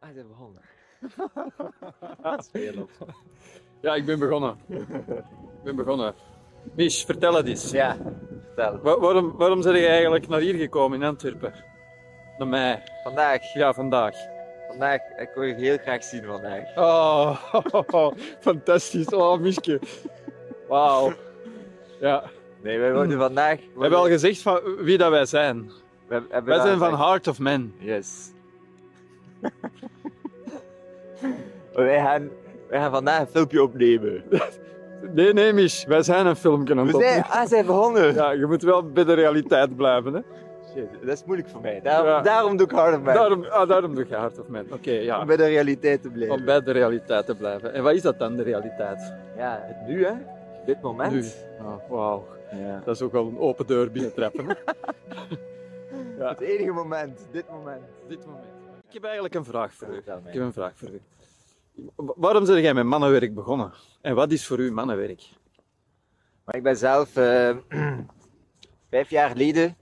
Ah, ze zijn begonnen. Ja, ik ben begonnen. ik ben begonnen. Mich, vertel het eens. Ja, vertel. Wa- waarom, waarom ben je eigenlijk naar hier gekomen in Antwerpen? Naar mij. Vandaag, Ja, vandaag. vandaag, ik wil je heel graag zien vandaag. Oh, fantastisch. Oh, Mischke. Wauw. Ja. Nee, wij worden vandaag... We hebben al gezegd van wie dat wij zijn. we Wij zijn van Heart of Man. Yes. wij, gaan, wij gaan vandaag een filmpje opnemen. Nee, nee, Mich. Wij zijn een filmpje aan het We zijn, ah, zijn begonnen. Ja, je moet wel bij de realiteit blijven. Hè. Shit, dat is moeilijk voor mij. Daarom, Ja. daarom doe ik harder mee. Daarom, ah, daarom doe je Heart of Man. Oké, ja. Om bij de realiteit te blijven. Om bij de realiteit te blijven. En wat is dat dan, de realiteit? Ja, het nu hè. Dit moment. Nu. Ah, Wauw. Ja. Dat is ook wel een open deur binnentrappen. Ja. Het enige moment. Dit moment. Dit moment. Ik heb eigenlijk een vraag voor u. Ik heb een vraag voor u. Wa- Waarom ben jij met mannenwerk begonnen? En wat is voor u mannenwerk? Maar ik ben zelf eh, vijf jaar geleden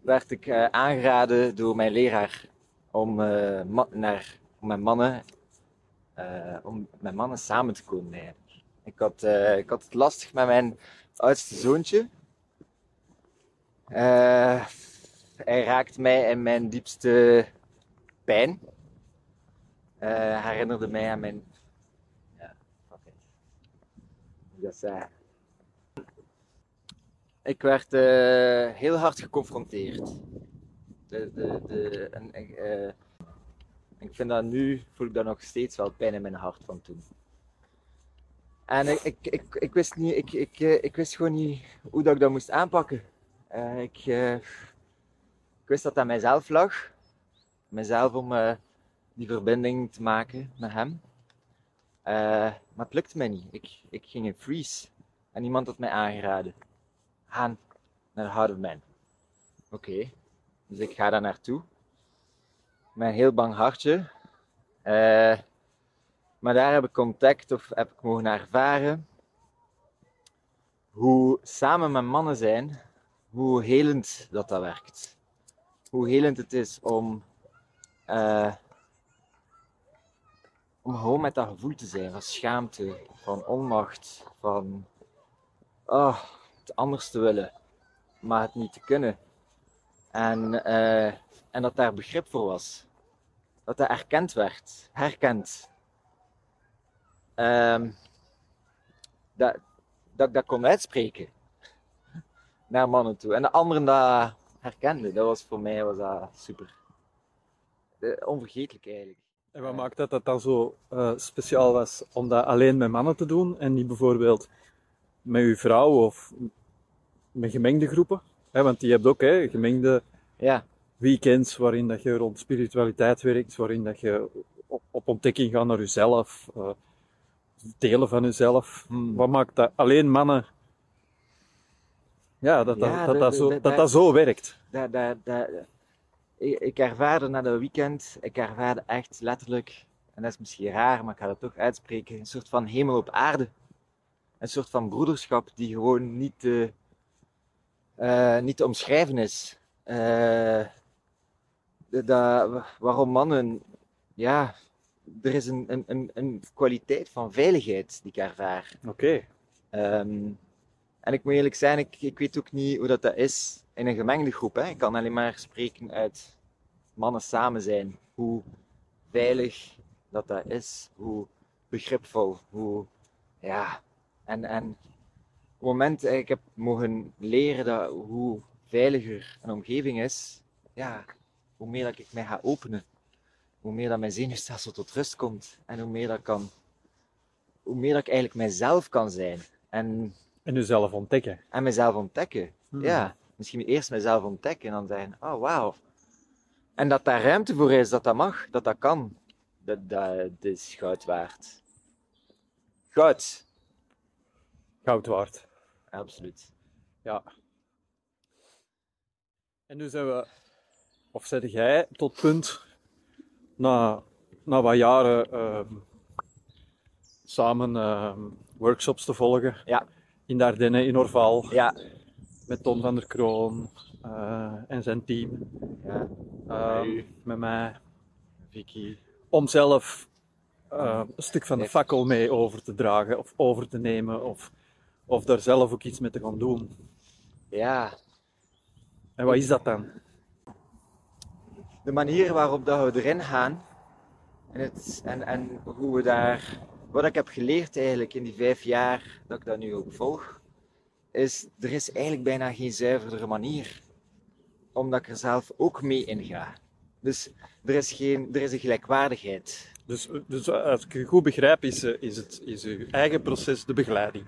werd ik eh, aangeraden door mijn leraar om, ma- naar, om met mannen om met mannen samen te komen eigenlijk. Ik had, ik had het lastig met mijn oudste zoontje. Eh, hij raakte mij in mijn diepste pijn. Eh, herinnerde mij aan mijn. Ja, fuck it. Moet ik werd eh, heel hard geconfronteerd. De, de, de, ik, eh, vind dat nu, voel ik dat nog steeds wel pijn in mijn hart van toen. En ik, ik, ik, ik, wist, niet, ik, ik, eh, ik wist gewoon niet hoe dat ik dat moest aanpakken. Eh, eh, ik wist dat dat mijzelf lag. Mijzelf om eh, die verbinding te maken met hem. Eh, maar het lukte mij niet. Ik, ik ging in freeze. En iemand had mij aangeraden. Gaan naar de Heart of Man. Oké. Dus ik ga daar naartoe. Een heel bang hartje. Eh, maar daar heb ik contact of heb ik mogen ervaren hoe samen met mannen zijn, hoe helend dat dat werkt. Hoe helend het is om, eh, om gewoon met dat gevoel te zijn van schaamte, van onmacht, van oh, het anders te willen, maar het niet te kunnen. En, eh, en dat daar begrip voor was. Dat dat erkend werd, herkend. Ehm, dat, dat ik dat kon uitspreken naar mannen toe. En de anderen dat herkenden. Dat was voor mij was dat super. Onvergetelijk eigenlijk. En wat maakt dat dat dan zo eh, speciaal was om dat alleen met mannen te doen en niet bijvoorbeeld met uw vrouw of met gemengde groepen? Hè, want die hebt ook hè, gemengde Ja, weekends waarin dat je rond spiritualiteit werkt, waarin dat je op, op ontdekking gaat naar jezelf, eh, delen van jezelf. Hmm. Wat maakt dat alleen mannen? Ja, dat dat, Ja, dat, zo, dat, zo werkt. dat, dat, dat, ik, ik ervaarde na dat weekend, ik ervaarde echt letterlijk, en dat is misschien raar, maar ik ga dat toch uitspreken, een soort van hemel op aarde. Een soort van broederschap die gewoon niet te, eh, niet te omschrijven is. Eh, dat, waarom mannen, ja, er is een, een, een, een kwaliteit van veiligheid die ik ervaar. Oké. Ehm, en ik moet eerlijk zijn, ik, ik weet ook niet hoe dat, dat is in een gemengde groep. Hè. Ik kan alleen maar spreken uit mannen samen zijn. Hoe veilig dat dat is, hoe begripvol, hoe, ja. En, en op het moment dat ik heb mogen leren dat hoe veiliger een omgeving is, ja, hoe meer dat ik mij ga openen. Hoe meer dat mijn zenuwstelsel tot rust komt. En hoe meer dat kan, hoe meer dat ik eigenlijk mijzelf kan zijn. En, En jezelf ontdekken. en mezelf ontdekken. Hmm. Ja, misschien eerst mezelf ontdekken en dan zeggen, oh wauw. En dat daar ruimte voor is, dat dat mag, dat dat kan. Dat, dat, dat is goud waard. Goud. Goud waard. Absoluut. Ja. En nu zijn we, of zet jij tot punt, na, na wat jaren ehm, samen ehm, workshops te volgen. Ja. In de Ardennen, in Orval, Ja. met Ton van der Kroon eh, en zijn team. ja. Ehm, met mij. Vicky. om zelf eh, een stuk van de fakkel mee over te dragen of over te nemen of, of daar zelf ook iets mee te gaan doen. Ja, En wat is dat dan? de manier waarop dat we erin gaan en, het, en, en hoe we daar, wat ik heb geleerd eigenlijk in die vijf jaar dat ik dat nu ook volg, is er is eigenlijk bijna geen zuiverdere manier, omdat ik er zelf ook mee in ga. Dus er is, geen, er is een gelijkwaardigheid. Dus, dus als ik je goed begrijp, is, eh, is, het, is uw eigen proces de begeleiding.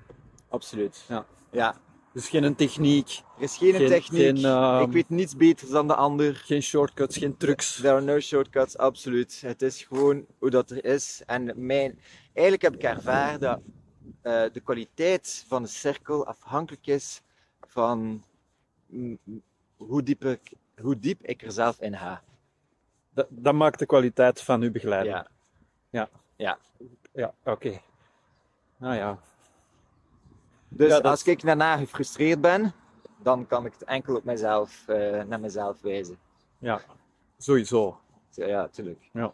Absoluut. Ja. Ja, Dus geen techniek, er is geen, Geen- techniek, geen, ehm, ik weet niets beters dan de ander. geen shortcuts, geen trucs. There are no shortcuts, absoluut. Het is gewoon hoe dat er is. En mijn, eigenlijk heb ik ervaren dat eh, de kwaliteit van de cirkel afhankelijk is van mm, hoe, diep ik, hoe diep ik er zelf in ga. Dat, dat maakt de kwaliteit van uw begeleiding. Ja. Ja. Ja. Ja, oké. Nou ja. Dus Ja, dat- als ik daarna gefrustreerd ben, dan kan ik het enkel op mezelf, eh, naar mezelf wijzen. Ja, sowieso. Ja, Ja, tuurlijk. Ja.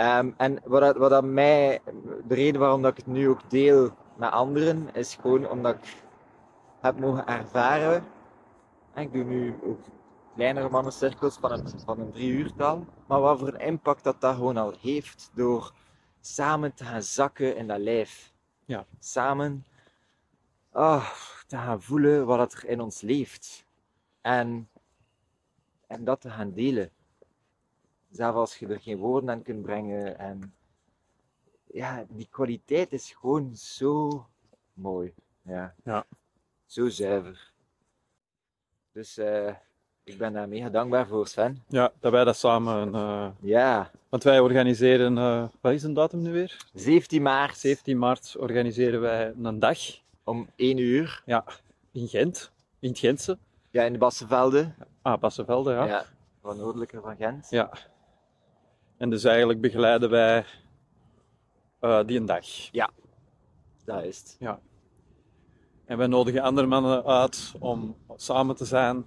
Hm. Ehm, en wat, wat dat mij, de reden waarom dat ik het nu ook deel met anderen, is gewoon omdat ik heb mogen ervaren. En ik doe nu ook kleinere mannencirkels van een, van een drie uurtal. Maar wat voor een impact dat dat gewoon al heeft door samen te gaan zakken in dat lijf. Ja. Samen ah, te gaan voelen wat er in ons leeft. En, en dat te gaan delen. Zelfs als je er geen woorden aan kunt brengen. En ja, die kwaliteit is gewoon zo mooi. Ja. Ja. Zo zuiver. Dus eh, ik ben daar mega dankbaar voor, Sven. Ja, dat wij dat samen... eh, Ja, want wij organiseren... eh, wat is een datum nu weer? 17 maart 17 maart organiseren wij een dag om 1 uur. in Gent. In het Gentse. Ja, in de Bassenvelden. Ah, Bassenvelde, ja. Ja. Van noordelijker van Gent. Ja. En dus eigenlijk begeleiden wij eh, die een dag. Dat is het. En wij nodigen andere mannen uit om samen te zijn,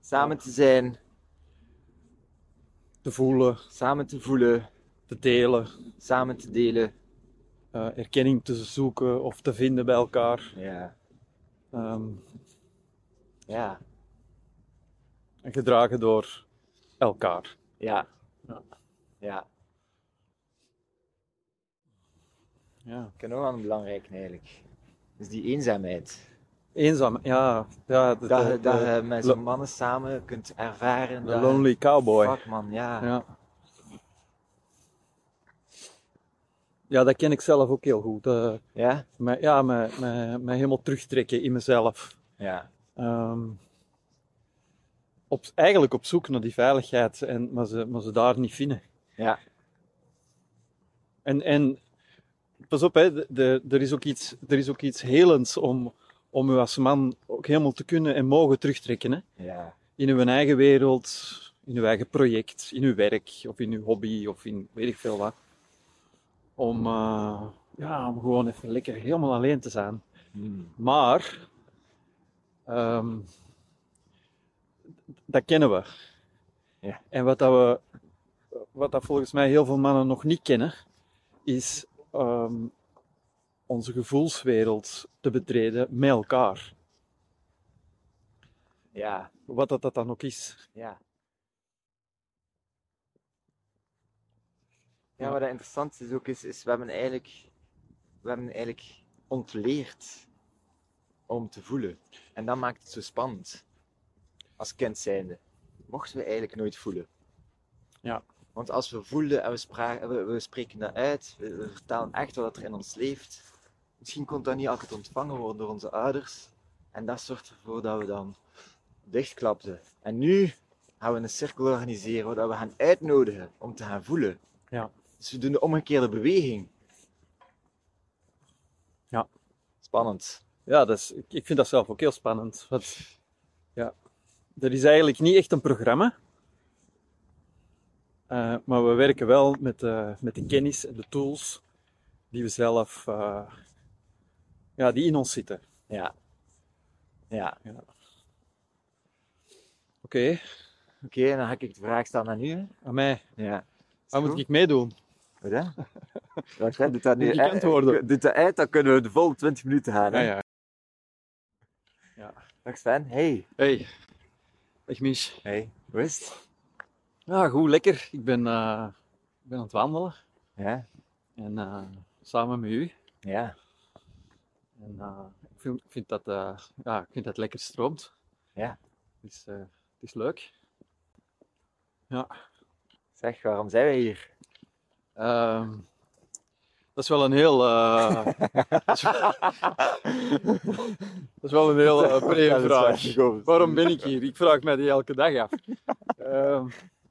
Samen te zijn, te voelen, samen te voelen, te delen, samen te delen. eh, erkenning te zoeken of te vinden bij elkaar. Ja. Ehm, Ja. en gedragen door elkaar. Ja. Ja. Ja. Ja. Ik nog wel een belangrijke eigenlijk. Dus die eenzaamheid. Eenzaam, ja. ja de, Dat, de- dat de- je met zo'n mannen samen kunt ervaren. de dat- lonely cowboy. Fuck man, ja. Ja. ja, dat ken ik zelf ook heel goed. Eh, Ja? mij, ja, mij, mij helemaal terugtrekken in mezelf. Ja. Ehm, op, eigenlijk op zoek naar die veiligheid, en, maar, ze, maar ze daar niet vinden. Ja. En, en pas op, hè, de, de- er, is ook iets, er is ook iets helends om, om u als man ook helemaal te kunnen en mogen terugtrekken. Hè? Ja. In uw eigen wereld, in uw eigen project, in uw werk of in uw hobby of in weet ik veel wat. Om, eh, ja, om gewoon even lekker helemaal alleen te zijn. Hmm. Maar, ehm, dat kennen we. Ja. En wat, dat we, wat dat volgens mij heel veel mannen nog niet kennen, is ehm, onze gevoelswereld te betreden met elkaar. Ja. Wat dat, dat dan ook is. Ja. Ja. Wat dat interessant is ook, is, is we hebben eigenlijk, we hebben eigenlijk ontleerd om te voelen. En dat maakt het zo spannend. Als kind zijnde. Mochten we eigenlijk nooit voelen. Ja. Want als we voelen en we, spra- we, we spreken dat uit, we, we vertellen echt wat er in ons leeft. Misschien kon dat niet altijd ontvangen worden door onze ouders. En dat zorgt ervoor dat we dan dichtklapten. En nu gaan we een cirkel organiseren waar we gaan uitnodigen om te gaan voelen. Ja. Dus we doen de omgekeerde beweging. Ja. Spannend. Ja, dat is, ik, ik vind dat zelf ook heel spannend. Want, ja, er is eigenlijk niet echt een programma. Eh, maar we werken wel met, eh, met de kennis en de tools die we zelf, eh, ja, die in ons zitten. Ja. Ja. Oké. Oké, dan ga ik de vraag stellen aan u. hè. Aan mij. Ja. Waar moet ik meedoen? Wat hè? Wacht, hè, doet dat nu ik uit-? Doet dat uit, dan kunnen we de volle 20 minuten gaan. Hè? Ja, ja. Dag Sven, hey. Hey. Dag Mich. Hey, hoe is het? Ja, goed, lekker. Ik ben, eh, ik ben aan het wandelen. Ja, En eh, samen met u. ja, En eh, ik vind, ik vind dat, ja, ik vind dat lekker stroomt. ja. Het is, eh, het is leuk. Ja. Zeg, waarom zijn wij hier? Ehm, dat is wel een heel. dat, is wel, dat is wel een heel is vraag. Waarom ben ik hier? Ik vraag mij die elke dag af. Ehm,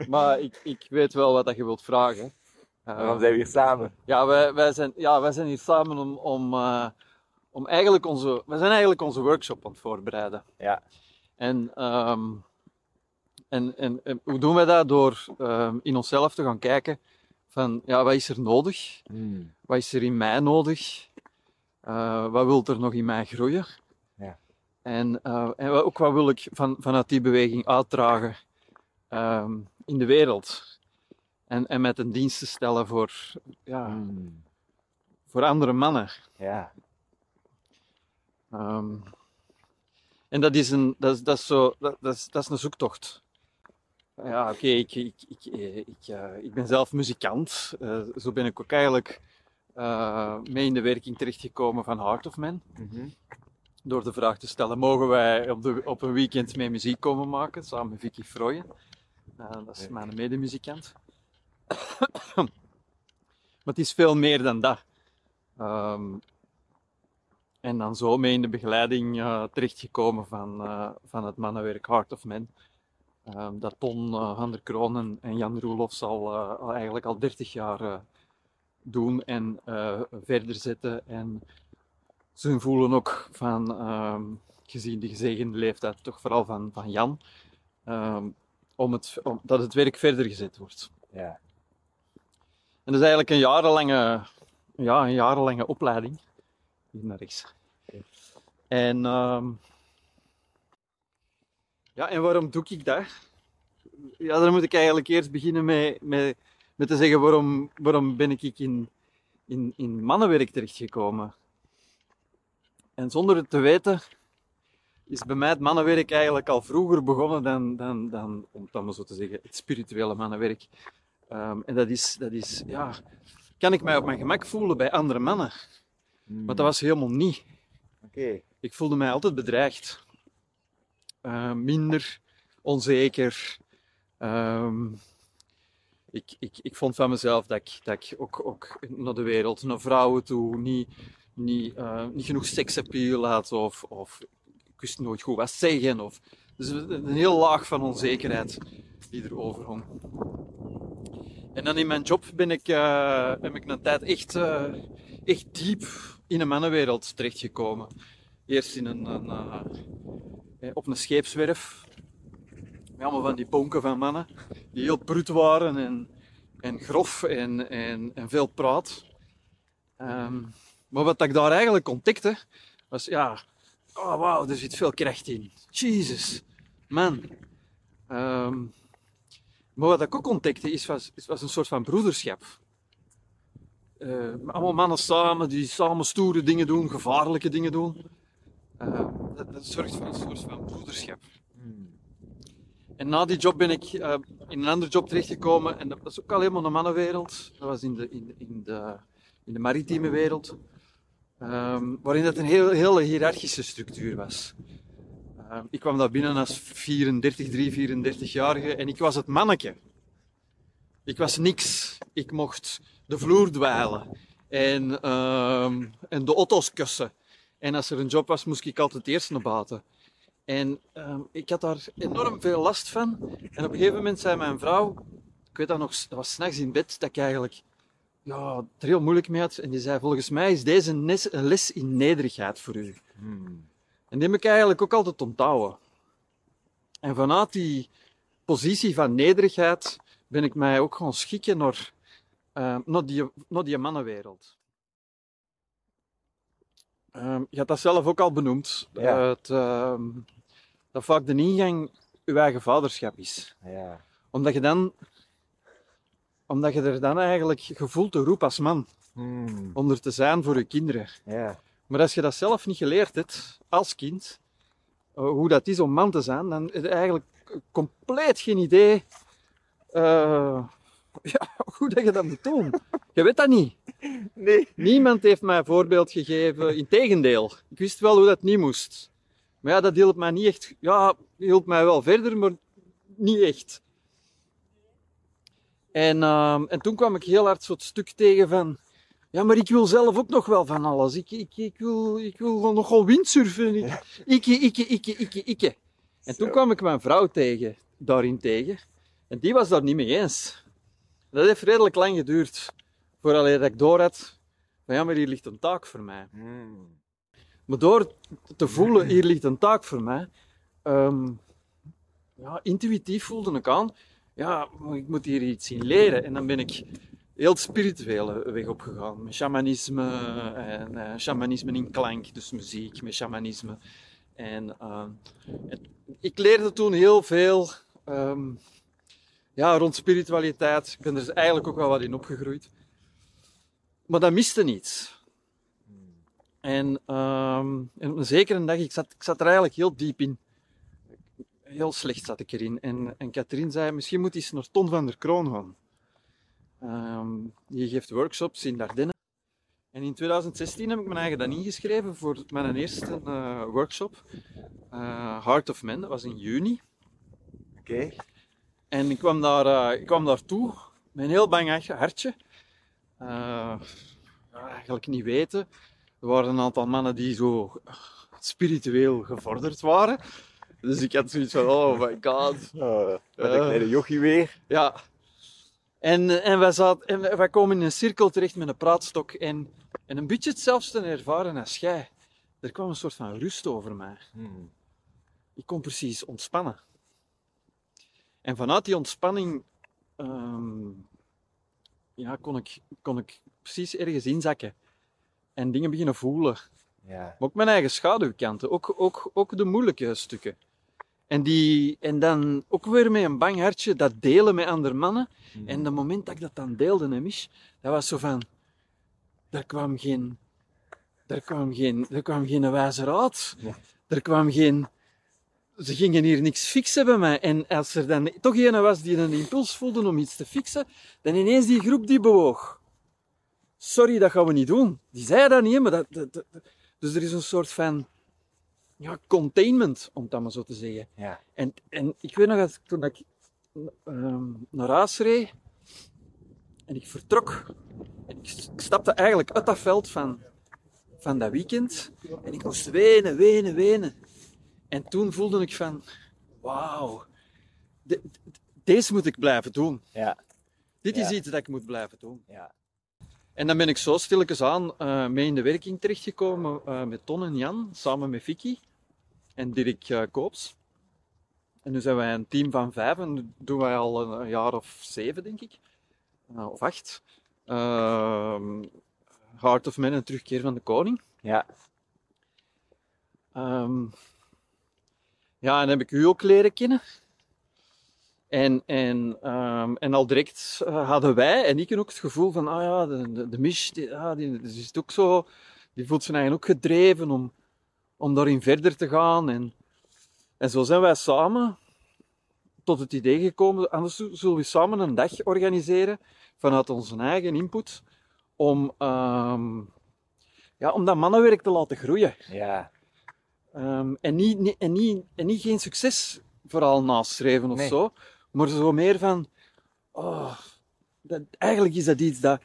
maar ik, ik weet wel wat dat je wilt vragen. Waarom Ehm, zijn we hier samen? ja, wij, wij, zijn, ja, wij zijn hier samen om, om, eh, om eigenlijk onze. Wij zijn eigenlijk onze workshop aan het voorbereiden. Ja. En, ehm, en, en, en hoe doen wij dat? Door ehm, in onszelf te gaan kijken van ja, wat is er nodig? Hmm. Wat is er in mij nodig? Eh, wat wil er nog in mij groeien? Ja. En, eh, en ook wat wil ik van, vanuit die beweging uitdragen ehm, in de wereld? En, en met een dienst te stellen voor, ja, Hmm. voor andere mannen. Ja, Ehm, en dat is, een, dat, is, dat, is zo, dat, dat, is, dat is een zoektocht. Ja, oké, ik, ik, ik, eh, ik, eh, ik ben zelf muzikant. Eh, zo ben ik ook eigenlijk mee in de werking terechtgekomen van Heart of Man. Mhm. Door de vraag te stellen, mogen wij op, de, op een weekend mee muziek komen maken, samen met Vicky Frooyen. Eh, dat is mijn medemuzikant. maar het is veel meer dan dat. Ehm, en dan zo mee in de begeleiding eh, terechtgekomen van, eh, van het mannenwerk Heart of Man. Ehm, dat Ton eh, van der Kroon en, Jan Roelofs al, eh, al eigenlijk al 30 jaar eh, doen en eh, verder zetten. En ze voelen ook van, ehm, gezien de gezegende leeftijd, toch vooral van, van Jan, om het, om, dat het werk verder gezet wordt. ja. En dat is eigenlijk een jarenlange, ja, een jarenlange opleiding. Hier naar rechts. En, ehm, ja, en waarom doe ik dat? Ja, dan moet ik eigenlijk eerst beginnen met, met, met te zeggen waarom, waarom ben ik in, in, in mannenwerk terechtgekomen. En zonder het te weten, is bij mij het mannenwerk eigenlijk al vroeger begonnen dan, dan, dan om het dan maar zo te zeggen, het spirituele mannenwerk. Ehm, en dat is, dat is, ja, kan ik mij op mijn gemak voelen bij andere mannen? Hmm. Maar dat was helemaal niet. Oké. Ik voelde mij altijd bedreigd. Eh, minder, onzeker. Ehm, ik, ik, ik vond van mezelf dat ik, dat ik ook, ook naar de wereld, naar vrouwen toe, niet, niet, eh, niet genoeg seksappeal had of, of wist nooit goed wat zeggen. Of, dus een heel laag van onzekerheid die er overhong. En dan in mijn job ben ik, heb ik een tijd echt, eh, echt diep in een mannenwereld terechtgekomen. Eerst in een, eh, op een scheepswerf. Met allemaal van die bonken van mannen. Die heel brut waren en, en grof en, en, en veel praat. Ehm, maar wat ik daar eigenlijk ontdekte, was ja... Oh wauw, er zit veel kracht in. Jesus, man. Ehm, maar wat ik ook ontdekte, is, was, was een soort van broederschap. Eh, allemaal mannen samen, die samen stoere dingen doen, gevaarlijke dingen doen. Eh, dat, dat zorgt voor een soort van broederschap. Hmm. En na die job ben ik in een andere job terechtgekomen. En dat was ook al helemaal een mannenwereld. Dat was in de, in, in de, in de maritieme wereld. Ehm, waarin dat een heel, hele hiërarchische structuur was. Ehm, ik kwam daar binnen als 34, 3, 34-jarige en ik was het manneke. Ik was niks. Ik mocht de vloer dweilen en, ehm, en de auto's kussen. En als er een job was, moest ik altijd eerst naar buiten. En ik had daar enorm veel last van. En op een gegeven moment zei mijn vrouw, ik weet dat nog, dat was s'nachts in bed, dat ik eigenlijk ja, het er heel moeilijk mee had. En die zei, volgens mij is deze een les, een les in nederigheid voor u. Hmm. En die heb ik eigenlijk ook altijd onthouden. En vanuit die positie van nederigheid ben ik mij ook gaan schikken naar, eh, naar, die, naar die mannenwereld. Ehm, je had dat zelf ook al benoemd. Ja. Het, ehm, dat vaak de ingang je eigen vaderschap is. Ja. Omdat je dan, omdat je er dan eigenlijk gevoelt de roep als man Hmm. om er te zijn voor je kinderen. Ja. Maar als je dat zelf niet geleerd hebt, als kind, eh, hoe dat is om man te zijn, dan heb je eigenlijk compleet geen idee eh, ja, hoe dat je dat moet doen. Je weet dat niet. Nee. Niemand heeft mij een voorbeeld gegeven. Integendeel, ik wist wel hoe dat niet moest. Maar ja, dat hielp mij niet echt. Ja, hielp mij wel verder, maar niet echt. En, ehm, en toen kwam ik heel hard zo'n stuk tegen van. Ja, maar ik wil zelf ook nog wel van alles. Ik, ik, ik, wil, ik wil nogal windsurfen. Ik, ikke, ikke, ikke, ikke, ikke. En toen kwam ik mijn vrouw tegen, daarin tegen. En die was daar niet mee eens. Dat heeft redelijk lang geduurd. Vooral dat ik door had. Van ja, maar hier ligt een taak voor mij. Hmm. Maar door te voelen, hier ligt een taak voor mij. ehm, ja, intuïtief voelde ik aan. Ja, ik moet hier iets in leren. En dan ben ik heel spirituele weg opgegaan. Met shamanisme en eh, shamanisme in klank, dus muziek met shamanisme. En, en ik leerde toen heel veel ehm, ja, rond spiritualiteit. Ik ben er eigenlijk ook wel wat in opgegroeid. Maar dat miste niets. En, ehm, en op een dag, ik zat, ik zat er eigenlijk heel diep in. Heel slecht zat ik erin. En, en Katrien zei, misschien moet eens naar Ton van der Kroon gaan. Ehm, die geeft workshops in Dardenne. En in 2016 heb ik mijn eigen dan ingeschreven voor mijn eerste eh, workshop. eh, Heart of Man, dat was in juni. Oké. En ik kwam daar, eh, ik kwam daar toe met een heel bang hartje- eigenlijk niet weten. Er waren een aantal mannen die zo spiritueel gevorderd waren. Dus ik had zoiets van, oh my god. Oh, met Eh. een kleine jochie weer. Ja. En, eh, en, wij zaten, en wij- wij komen in een cirkel terecht met een praatstok. En, en een beetje hetzelfde ervaren als jij. Er kwam een soort van rust over mij. Hmm. Ik kon precies ontspannen. En vanuit die ontspanning ehm, ja, kon, ik, kon ik precies ergens inzakken en dingen beginnen voelen. Ja. Maar ook mijn eigen schaduwkanten, ook, ook, ook de moeilijke stukken. En, die, en dan ook weer met een bang hartje dat delen met andere mannen. Hmm. En het moment dat ik dat dan deelde, hè, Mich, dat was zo van... Er kwam geen... Er kwam geen, er kwam geen wijze raad. Ja. Er kwam geen... Ze gingen hier niks fixen bij mij. En als er dan toch iemand was die een impuls voelde om iets te fixen, dan ineens die groep die bewoog. Sorry, dat gaan we niet doen. Die zei dat niet, maar dat, dat- dat- Dus er is een soort van... Ja, containment, om het dan maar zo te zeggen. Ja. En, en ik weet nog dat toen ik ehm, naar huis reed en ik vertrok, en ik, ik stapte eigenlijk uit dat veld van, van dat weekend en ik moest wenen, wenen, wenen. En toen voelde ik van, wauw, de- de- deze moet ik blijven doen. Ja. Dit is iets dat ik moet blijven doen. Ja. En dan ben ik zo stilletjes aan eh, mee in de werking terechtgekomen eh, met Ton en Jan, samen met Vicky en Dirk eh, Koops. En nu zijn wij een team van vijf en doen wij al een, een jaar of zeven, denk ik. Of acht. Heart of Man en Terugkeer van de Koning. Ja. Ehm, ja, en heb ik u ook leren kennen. En, en, ehm, en al direct eh, hadden wij en ik ook het gevoel van, ah ja, de, de, de Mish, die, ah, die, die is ook zo, die voelt zich eigenlijk ook gedreven om, om daarin verder te gaan. En, en zo zijn wij samen tot het idee gekomen, anders zullen we samen een dag organiseren vanuit onze eigen input om, ehm, ja, om dat mannenwerk te laten groeien. Ja. Ehm, en, niet, niet- en, niet, en niet geen succes vooral nastreven of Nee. zo, maar zo meer van, oh, dat, eigenlijk is dat iets dat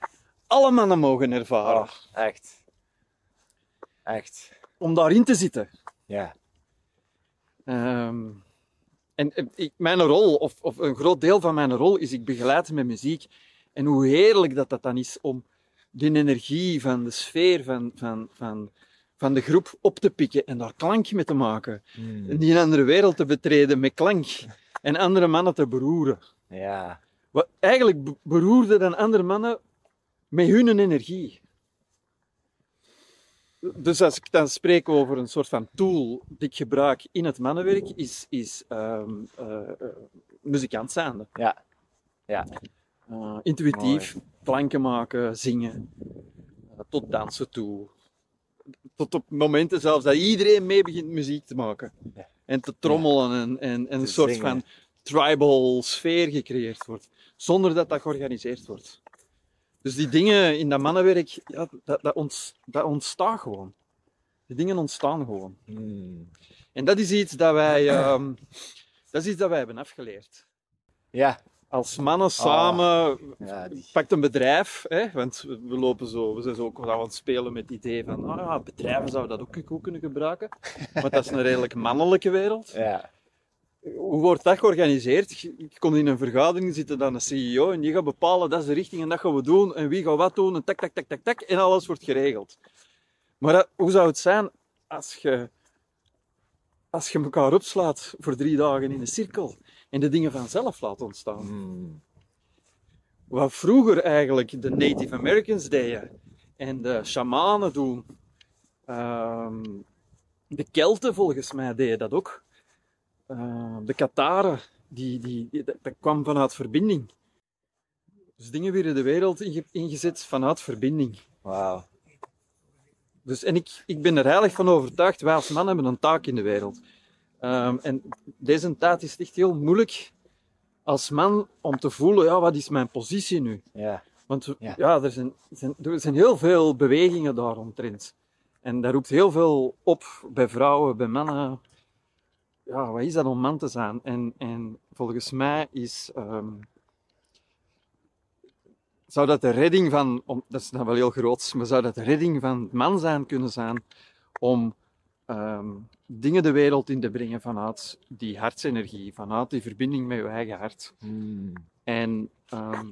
alle mannen mogen ervaren. Oh, echt. Echt. Om daarin te zitten. Ja. Ehm, en eh, ik, mijn rol, of, of een groot deel van mijn rol, is ik begeleid met muziek. En hoe heerlijk dat dat dan is om die energie van de sfeer van, van, van, van de groep op te pikken en daar klank mee te maken. Hmm. En die een andere wereld te betreden met klank. En andere mannen te beroeren. Ja. Wat eigenlijk be- beroerde dan andere mannen met hun energie. dus als ik dan spreek over een soort van tool die ik gebruik in het mannenwerk, is, is eh, eh, muzikant zijnde. Ja. Ja. Uh, intuïtief, klanken maken, zingen, tot dansen toe. Tot op momenten zelfs dat iedereen mee begint muziek te maken. Ja. En te trommelen en, en, en een soort zingen. van tribal sfeer gecreëerd wordt. Zonder dat dat georganiseerd wordt. Dus die dingen in dat mannenwerk, ja, dat, dat, ont, dat ontstaat gewoon. Die dingen ontstaan gewoon. Hmm. En dat is iets dat wij, ehm, dat is iets dat wij hebben afgeleerd. Ja. Als mannen samen, Ja, die- pakt een bedrijf, hè, want we lopen zo, we zijn zo ook aan het spelen met het idee van, ah ja, bedrijven zouden dat ook goed kunnen gebruiken. Want dat is een redelijk mannelijke wereld. Ja. Hoe wordt dat georganiseerd? Je komt in een vergadering, zit er dan een CEO en die gaat bepalen, dat is de richting en dat gaan we doen en wie gaat wat doen en tak, tak, tak, tak, tak en alles wordt geregeld. Maar dat- hoe zou het zijn als je, als je elkaar opslaat voor drie dagen in een cirkel en de dingen vanzelf laat ontstaan? Hmm. Wat vroeger eigenlijk de Native Americans deden en de shamanen doen. Ehm, de Kelten volgens mij deden dat ook. Ehm, de Kataren, die, die, die- dat, kwam vanuit verbinding. Dus dingen werden de wereld inge- ingezet vanuit verbinding. Wauw. Dus, en ik, ik ben er heilig van overtuigd, wij als man hebben een taak in de wereld. Ehm, en deze tijd is het echt heel moeilijk als man om te voelen, ja, wat is mijn positie nu? Ja. Want Ja. ja, er, zijn, zijn, er zijn heel veel bewegingen daaromtrent. En daar roept heel veel op bij vrouwen, bij mannen. Ja, wat is dat om man te zijn? En, en volgens mij is, ehm, zou dat de redding van, om, dat is dan wel heel groot, maar zou dat de redding van het man zijn kunnen zijn om ehm, dingen de wereld in te brengen vanuit die hartsenergie, vanuit die verbinding met je eigen hart. Hmm. En ehm,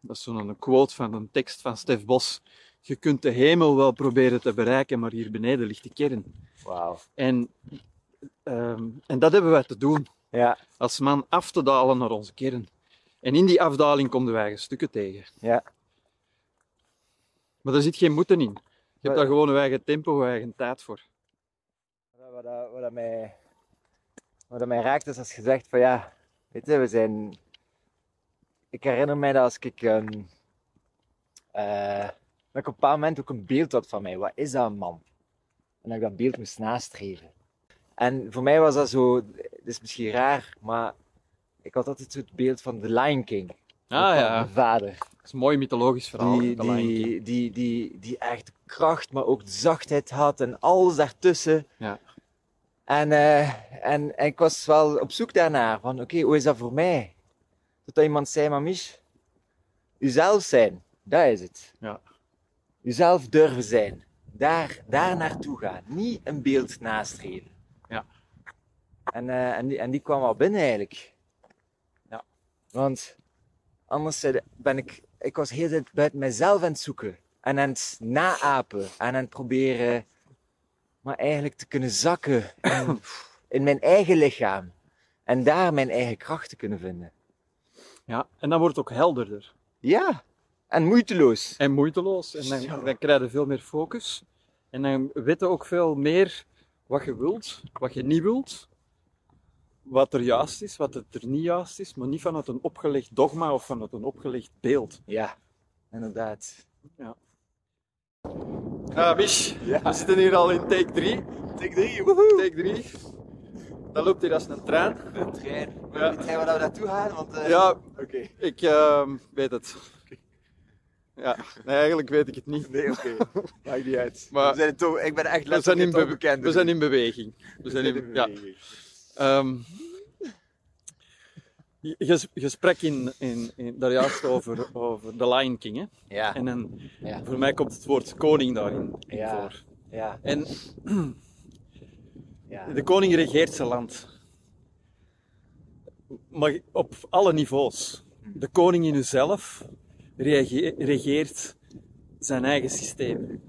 dat is zo'n quote van een tekst van Stef Bos. Je kunt de hemel wel proberen te bereiken, maar hier beneden ligt de kern. Wauw. En, ehm, en dat hebben wij te doen, Ja. als man af te dalen naar onze kern. En in die afdaling komen wij eigen stukken tegen. Ja. Maar daar zit geen moeten in. Je hebt daar gewoon een eigen tempo, een eigen tijd voor. Wat, wat, dat- wat, dat mij, wat dat mij raakt is als je zegt van ja, weet je, we zijn... Ik herinner mij dat als ik, ehm, eh, dat ik op een bepaald moment ook een beeld had van mij. Wat is dat een man? En dat ik dat beeld moest nastreven. En voor mij was dat zo, het is misschien raar, maar ik had altijd zo het beeld van de Lion King. Ah Van ja, Mijn vader. Is een mooi mythologisch verhaal. Die, die, die, die, die echt kracht, maar ook zachtheid had en alles daartussen. Ja. En, eh, en, en ik was wel op zoek daarnaar, van oké, hoe is dat voor mij? Totdat iemand zei, maar Mich, uzelf zijn, dat is het. Ja. Uzelf durven zijn, daar, daar naartoe gaan, niet een beeld nastreven. Ja. En, eh, en, die, en die kwam wel binnen eigenlijk. Ja. Want anders ben ik, ik was heel tijd buiten mezelf aan het zoeken. En aan het naapen. En aan het proberen, maar eigenlijk te kunnen zakken in, in mijn eigen lichaam. En daar mijn eigen kracht te kunnen vinden. Ja, en dan wordt het ook helderder. Ja, en moeiteloos. En moeiteloos. En dan, krijg je veel meer focus. En dan weet je ook veel meer wat je wilt, wat je niet wilt. Wat er juist is, wat het er niet juist is. Maar niet vanuit een opgelegd dogma of vanuit een opgelegd beeld. Ja, inderdaad. Ah, Mich, Ja. we zitten hier al in take 3. Take 3, woehoe. Take 3. Dat loopt hier als een trein. Een trein. Ja. Weet jij waar we naartoe gaan? Want, eh, Ja, Oké. ik ehm, weet het. Ja, nee, eigenlijk weet ik het niet. Nee, oké. Maakt niet uit. Maar- we zijn toch, ik ben echt We zijn, in letterlijk be- onbekend. we zijn in beweging. We zijn in, ja. Je sprak in, in, in, daar juist over, over The Lion King. Hè? Ja, En dan, ja, voor mij komt het woord koning daarin in Ja. voor. ja, En ja. de koning regeert zijn land. Maar op alle niveaus. De koning in uzelf regeert zijn eigen systeem.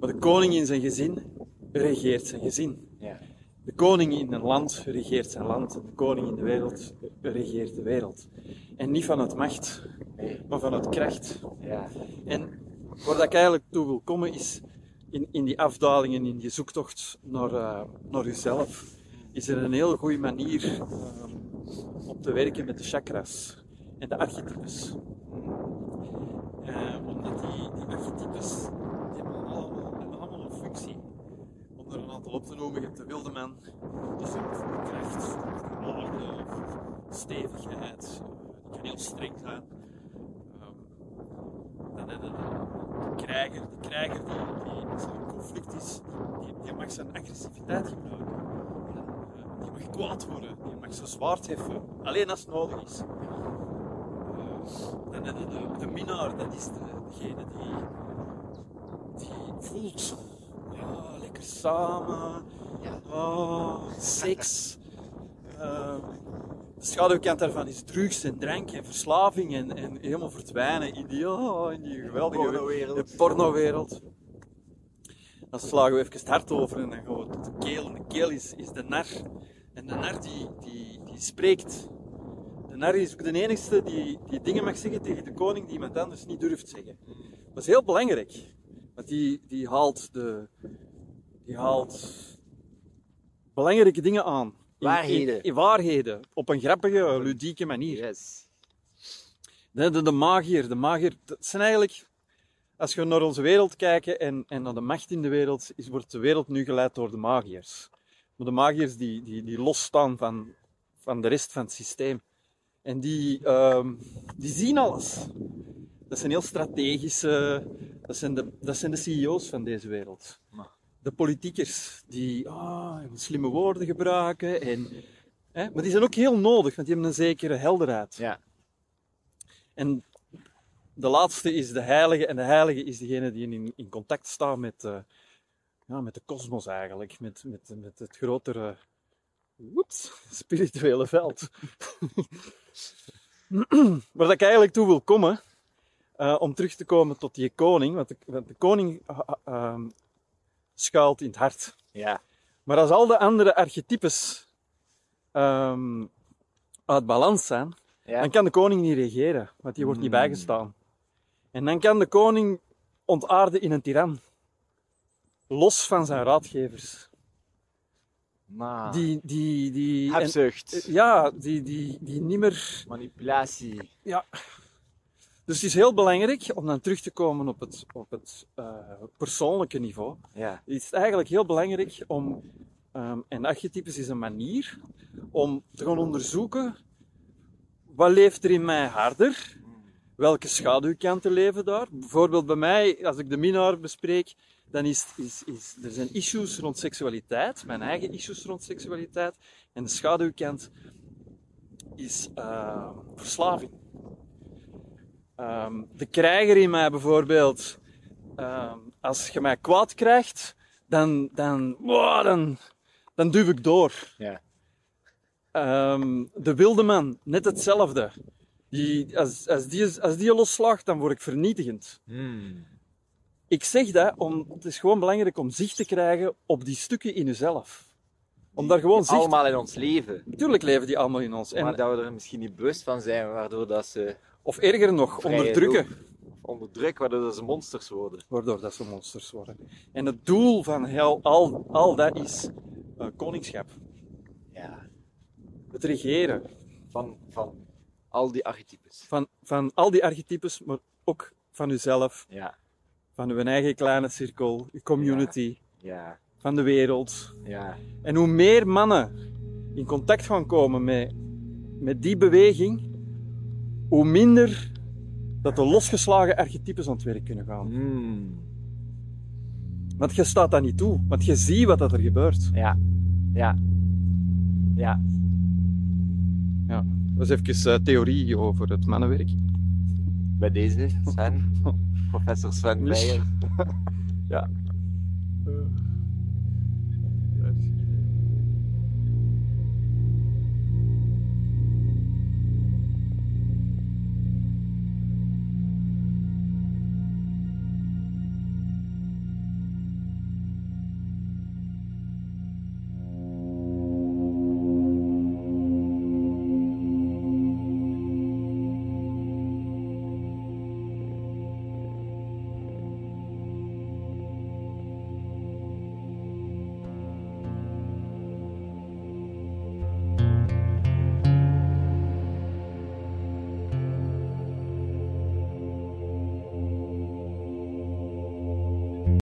Maar de koning in zijn gezin regeert zijn gezin. Koning in een land regeert zijn land. De koning in de wereld regeert de wereld. En niet vanuit macht, maar vanuit kracht. ja. En waar ik eigenlijk toe wil komen is in, in die afdalingen, in die zoektocht naar, uh, naar jezelf, is er een heel goede manier uh, om te werken met de chakras en de archetypes. Uh, omdat die, die archetypes die hebben, allemaal, hebben allemaal een functie. Op te noemen, je hebt de wilde man, die zorgt voor kracht, orde, voor stevigheid, die kan heel streng zijn. Dan heb je de, krijger, de krijger die, die als er een conflict is, die, mag zijn agressiviteit gebruiken. Uh, die mag kwaad worden, die mag zijn zwaard heffen, alleen als het nodig is. Uh, dan de, de minnaar, dat is de, degene die, die voelt, ja, lekker samen, ja. Oh, seks. Uh, de schaduwkant daarvan is drugs en drank en verslaving en, en helemaal verdwijnen in die, oh, in die geweldige pornowereld. pornowereld. Dan slagen we even het hart over en dan gaan we tot de keel. En de keel is, is de nar. En de nar die, die, die spreekt. De nar is ook de enigste die, die dingen mag zeggen tegen de koning die iemand anders niet durft zeggen. Dat is heel belangrijk. Want die, die haalt de... Die haalt belangrijke dingen aan. In, Waarheden. In, in waarheden. Op een grappige, ludieke manier. Yes. De, de, de magier, de magier, dat zijn eigenlijk, als je naar onze wereld kijkt en, en naar de macht in de wereld, is, wordt de wereld nu geleid door de magiërs. Maar de magiërs die, die, die losstaan van, van de rest van het systeem. En die, um, die zien alles. Dat zijn heel strategische, dat zijn de, dat zijn de CEO's van deze wereld. De politiekers die oh, slimme woorden gebruiken. En, hè, maar die zijn ook heel nodig, want die hebben een zekere helderheid. Ja. En de laatste is de heilige. En de heilige is degene die in, in contact staat met, uh, ja, met de kosmos eigenlijk. Met, met, met het grotere whoops, spirituele veld. Waar ik eigenlijk toe wil komen, uh, om terug te komen tot die koning. Want de, want de koning uh, schuilt in het hart. Ja. Maar als al de andere archetypes um, uit balans zijn, Ja. dan kan de koning niet regeren, want die wordt niet Mm. bijgestaan. En dan kan de koning ontaarden in een tiran. Los van zijn raadgevers. Maar. Die, die, die, en- ja, die, die, die niet meer... Manipulatie. Ja. Dus het is heel belangrijk om dan terug te komen op het, op het eh, persoonlijke niveau. Ja. Het is eigenlijk heel belangrijk om, ehm, en archetypes is een manier om te gaan onderzoeken wat leeft er in mij harder, welke schaduwkanten leven daar. Bijvoorbeeld bij mij, als ik de minnaar bespreek, dan is, is, is er zijn issues rond seksualiteit, mijn eigen issues rond seksualiteit, en de schaduwkant is eh, verslaving. Ehm, de krijger in mij bijvoorbeeld, ehm, als je mij kwaad krijgt, dan, dan, wow, dan, dan duw ik door. Ja. Ehm, de wilde man, net hetzelfde. Die, als, als, die, als die loslaagt, dan word ik vernietigend. Hmm. Ik zeg dat om, het is gewoon belangrijk om zicht te krijgen op die stukken in jezelf. Om daar gewoon zicht... Allemaal in ons leven. Natuurlijk leven die allemaal in ons. En, Maar dat we er misschien niet bewust van zijn, waardoor dat ze of erger nog, vrije onderdrukken. onderdrukken, waardoor dat ze monsters worden. Waardoor dat ze monsters worden. En het doel van heel, al, al dat is eh, koningschap. Ja. Het regeren Van, van al die archetypes. van, van al die archetypes, maar ook van uzelf, Ja. van uw eigen kleine cirkel, uw community, Ja. van de wereld. Ja. En hoe meer mannen in contact gaan komen met, met die beweging, hoe minder dat de losgeslagen archetypes aan het werk kunnen gaan. Hmm. Want je staat dat niet toe, want je ziet wat dat er gebeurt. Ja. Ja. Ja. Ja, dat is even eh, theorie over het mannenwerk. Bij deze, Sven. Professor Sven Dus- Meijer. Ja. Eh,